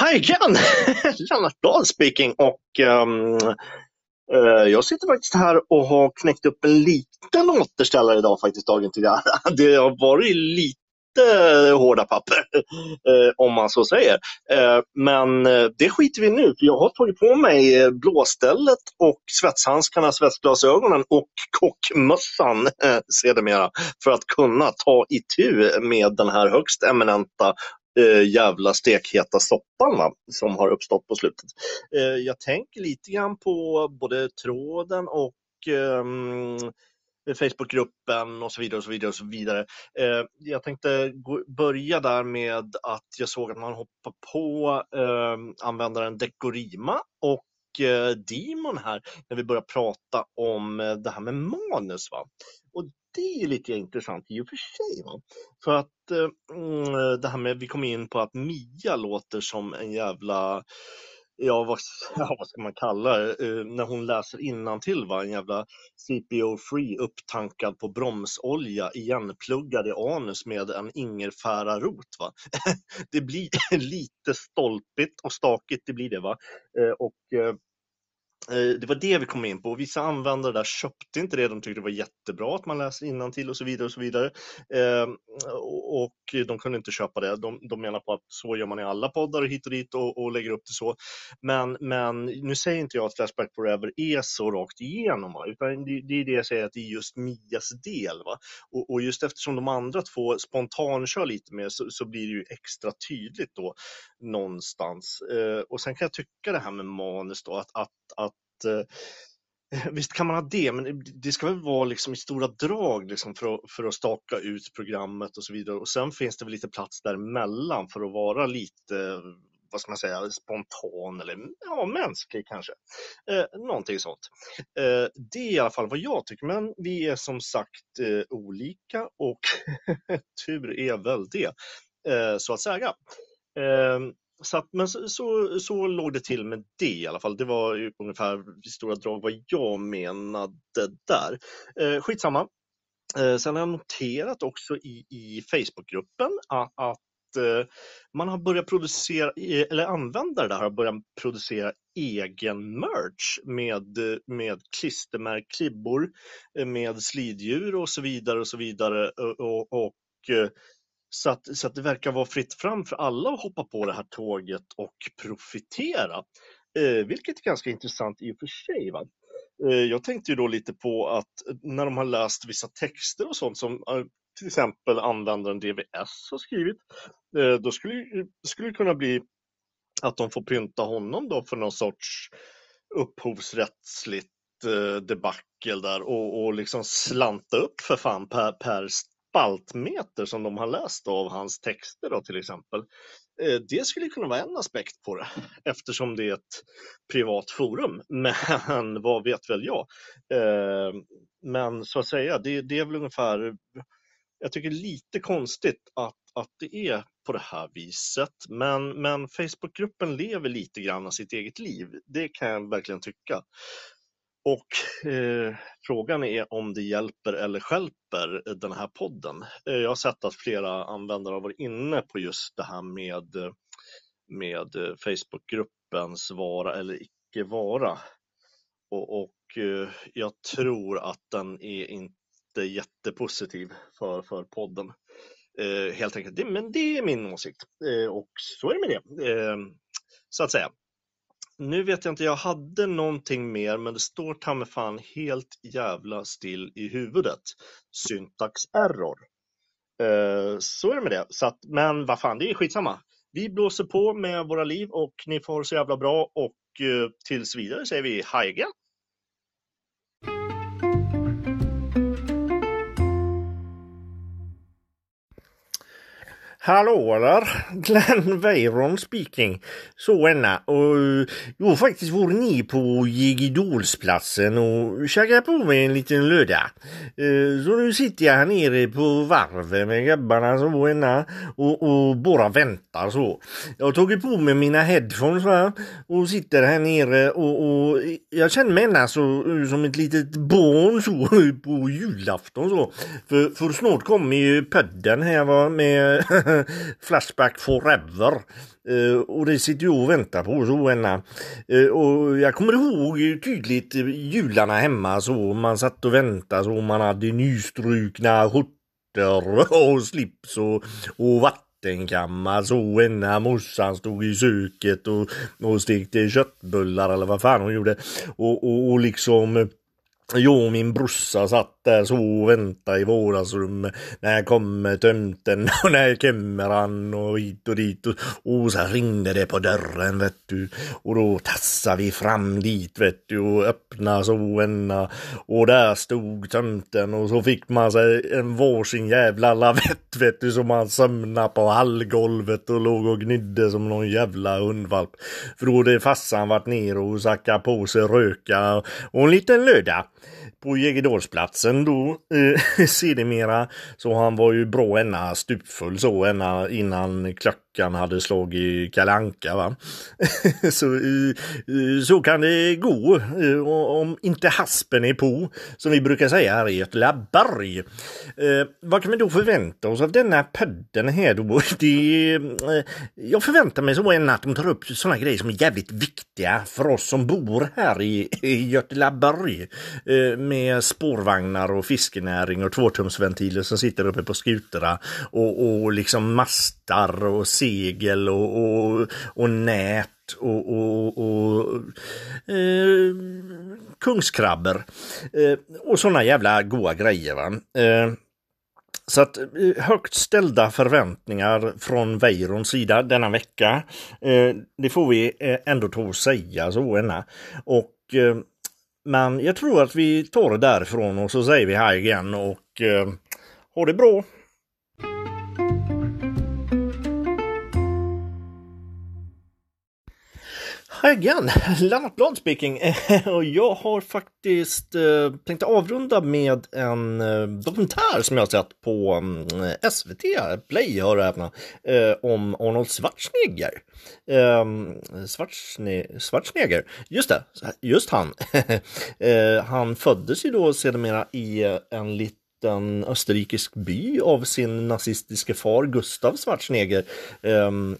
Hi again! Lennart Dahl speaking och um, uh, jag sitter faktiskt här och har knäckt upp en liten återställare idag faktiskt dagen till Det har varit lite hårda papper, uh, om man så säger. Uh, men det skiter vi nu för jag har tagit på mig blåstället och svetshandskarna, svetsglasögonen och kockmössan sedermera för att kunna ta itu med den här högst eminenta eh, jävla stekheta soppan va, som har uppstått på slutet. Eh, jag tänker lite grann på både tråden och ehm, Facebookgruppen och så vidare och så vidare och så vidare. Eh, jag tänkte gå, börja där med att jag såg att man hoppar på eh, användaren Dekorima och eh, Demon här när vi börjar prata om eh, det här med manus. Va? Och det är lite intressant i och för sig. Va? För att eh, mm, det här med, vi kom in på att Mia låter som en jävla ja vad, ja, vad ska man kalla det, uh, när hon läser innantill va, en jävla CPO-free upptankad på bromsolja igenpluggad i anus med en ingefärarot. Va? det blir lite stolpigt och stakigt, det blir det. va. Uh, och uh, Eh, Eh, det var det vi kom in på. Vissa användare där köpte inte det. De tyckte det var jättebra att man läser till och så vidare. Och så vidare. Eh, och de kunde inte köpa det. De, de menar på att så gör man i alla poddar och hit och dit och, och lägger upp det så. Men, men nu säger inte jag att Flashback Forever är så rakt igenom. Va? Utan det, det är det jag säger att det är just Mias del. Va? Och, och just eftersom de andra två spontankör lite mer så, så blir det ju extra tydligt då någonstans. Eh, och sen kan jag tycka det här med manus då att, att, att eh, Visst kan man ha det, men det ska väl vara liksom i stora drag liksom för, att, för att staka ut programmet och så vidare. Och sen finns det väl lite plats däremellan för att vara lite, vad ska man säga, spontan eller ja, mänsklig kanske. Eh, någonting sånt. Eh, det är i alla fall vad jag tycker, men vi är som sagt eh, olika och tur är väl det, eh, så att säga. Ehm, så att, men så, så, så, låg det till med det i alla fall. Det var ungefär i stora drag vad jag menade där. Eh, skitsamma. Eh, sen har jag noterat också i, i Facebookgruppen att, att eh, man har börjat producera, e, eller användare där har börjat producera egen merch med, med klistermärk, klibbor, eh, med sliddjur och så vidare och så vidare. Eh, och, och, och så att, så att det verkar vara fritt fram för alla att hoppa på det här tåget och profitera. Eh, vilket är ganska intressant i och för sig. Va? Eh, jag tänkte ju då lite på att när de har läst vissa texter och sånt som eh, till exempel användaren DVS har skrivit, eh, då skulle det kunna bli att de får pynta honom då för någon sorts upphovsrättsligt eh, debacle där och, och liksom slanta upp för fan per, per spaltmeter som de har läst av hans texter då, till exempel. Eh, det skulle kunna vara en aspekt på det eftersom det är ett privat forum. Men vad vet väl jag? Eh, men så att säga, det, det är väl ungefär, jag tycker lite konstigt att, att det är på det här viset. Men, men Facebookgruppen lever lite grann av sitt eget liv. Det kan jag verkligen tycka. Och eh, frågan är om det hjälper eller skälper den här podden. Eh, jag har sett att flera användare har varit inne på just det här med, med Facebookgruppens vara eller icke vara. Och, och eh, jag tror att den är inte jättepositiv för, för podden. Eh, helt enkelt. Det, men det är min åsikt. Eh, och så är det med det. Eh, så att säga. Nu vet jag inte, jag hade någonting mer men det står ta mig fan helt jävla still i huvudet. Syntax error. Eh, så är det med det. Så att, men vad fan, det är skitsamma. Vi blåser på med våra liv och ni får ha så jävla bra och eh, tills vidare säger vi hi Hallå där! Glenn Weiron speaking. Så enna. Och eh, jo faktiskt var ni på Jigidolsplatsen och käkade på mig en liten löda. Eh, så nu sitter jag här nere på varvet med grabbarna så enna och, och bara väntar så. Jag har tagit på mig mina headphones va och sitter här nere och, och jag känner mig enna så eh, som ett litet barn så på julafton så. För, för snart kommer ju podden här va med Flashback Forever. Uh, och det sitter jag och väntar på så ena. Uh, eh, och jag kommer ihåg tydligt jularna hemma så man satt och väntade så man hade nystrukna skjortor och slips och, och vattenkammar så ena morsan stod i köket och, och stekte köttbullar eller vad fan hon gjorde. Och, och, och liksom jag och min brorsa satt där så och väntade i vardagsrummet när kommer tömten och när kommer han? Och hit och dit och, och så ringde det på dörren vet du. Och då tassade vi fram dit vet du och öppnade så ena och där stod tömten och så fick man sig en varsin jävla lavett vet du som man sömnade på hallgolvet och låg och gnydde som någon jävla hundvalp. För då hade farsan varit ner och sackat på sig röka och en liten löda på Jägerdalsplatsen då eh, sedermera. Så han var ju bra ena stupfull så ena innan klart klockan hade slagit kalanka va. så, så kan det gå om inte haspen är på, som vi brukar säga här i Göteborg. Eh, vad kan vi då förvänta oss av denna podden här då? Det, eh, jag förväntar mig så en att de tar upp sådana grejer som är jävligt viktiga för oss som bor här i, i Göteborg. Eh, med spårvagnar och fiskenäring och tvåtumsventiler som sitter uppe på skutorna och, och liksom mastar och segel och, och, och nät och, och, och eh, kungskrabbor eh, och sådana jävla goa grejer. Va? Eh, så att eh, högt ställda förväntningar från Veirons sida denna vecka. Eh, det får vi eh, ändå ta och säga så ena. Och eh, men jag tror att vi tar det därifrån och så säger vi hej igen och ha det bra! Again! Lennart Blad speaking. Och jag har faktiskt eh, tänkt avrunda med en eh, dokumentär som jag har sett på mm, eh, SVT Play, hör och häpna, eh, om Arnold Schwarzenegger. Ehm, Schwarzne Schwarzenegger, just det, just han. Eh, han föddes ju då sedermera i en liten österrikisk by av sin nazistiske far Gustav Schwarzenegger. Um,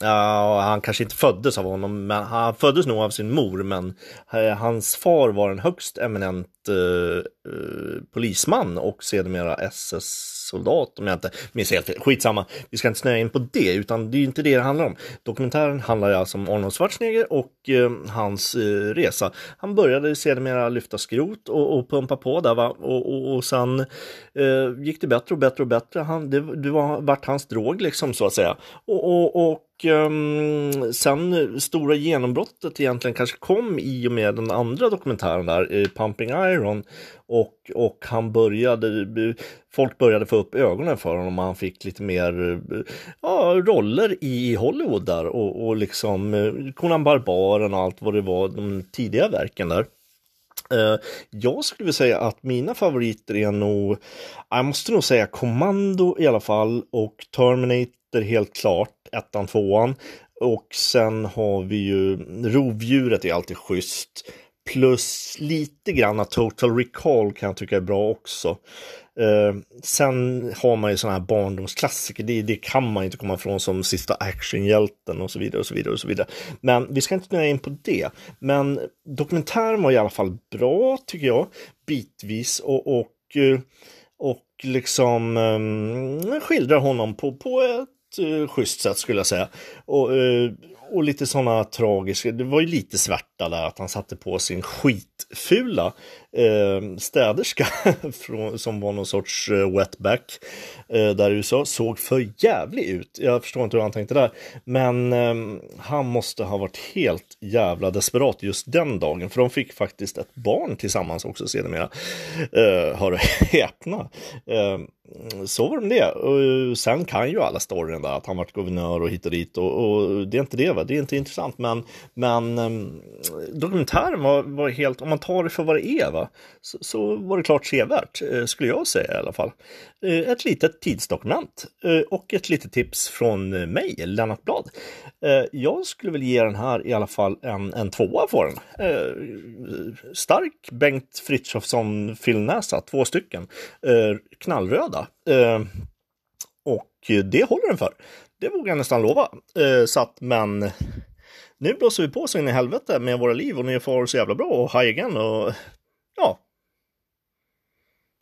Ja, han kanske inte föddes av honom, men han föddes nog av sin mor, men eh, hans far var en högst eminent uh, polisman och sedermera SS-soldat om jag inte minns helt fel. Skitsamma, vi ska inte snöa in på det, utan det är inte det det handlar om. Dokumentären handlar alltså om Arnold Schwarzenegger och uh, hans resa. Han började sedermera lyfta skrot och, och pumpa på där va? Och, och, och sen gick det bättre och bättre och bättre. Han, det, det var vart hans drog liksom så att säga. och, och, och um, sen stora genombrottet egentligen kanske kom i och med den andra dokumentären där, eh, Pumping Iron. Och, och han började, folk började få upp ögonen för honom och han fick lite mer eh, ja, roller i Hollywood där och, och liksom eh, Conan Barbaren och allt vad det var, de tidiga verken där. Jag skulle vilja säga att mina favoriter är nog, jag måste nog säga Commando i alla fall och Terminator helt klart ettan, tvåan. Och sen har vi ju rovdjuret är alltid schysst. Plus lite grann Total Recall kan jag tycka är bra också. Eh, sen har man ju sådana här barndomsklassiker, det, det, kan man inte komma ifrån som sista actionhjälten och så vidare och så vidare och så vidare. Men vi ska inte nöja in på det. Men dokumentären var i alla fall bra tycker jag, bitvis och, och, eh, och liksom eh, skildrar honom på, på ett eh, schysst sätt skulle jag säga. Och, eh, och lite sådana tragiska, det var ju lite svärta där att han satte på sin skitfula eh, städerska som var någon sorts eh, wetback eh, där i USA. Såg för jävlig ut. Jag förstår inte hur han tänkte där. Men eh, han måste ha varit helt jävla desperat just den dagen. För de fick faktiskt ett barn tillsammans också sedermera. Eh, hör och häpna. Eh, så var det med det. Och eh, sen kan ju alla storyn där att han varit guvernör och hit och dit och, och det är inte det, va? det är inte intressant men, men ehm, dokumentären var, var helt, om man tar det för vad det är, va? Så, så var det klart sevärt, eh, skulle jag säga i alla fall. Eh, ett litet tidsdokument eh, och ett litet tips från mig, Lennart Blad. Eh, jag skulle väl ge den här i alla fall en, en tvåa på den. Eh, stark Bengt Frithiofsson fyllnäsa, två stycken. Eh, knallröda. Och det håller den för. Det vågar jag nästan lova. Eh, så att, men nu blåser vi på så in i helvete med våra liv och ni får så jävla bra och high again och ja,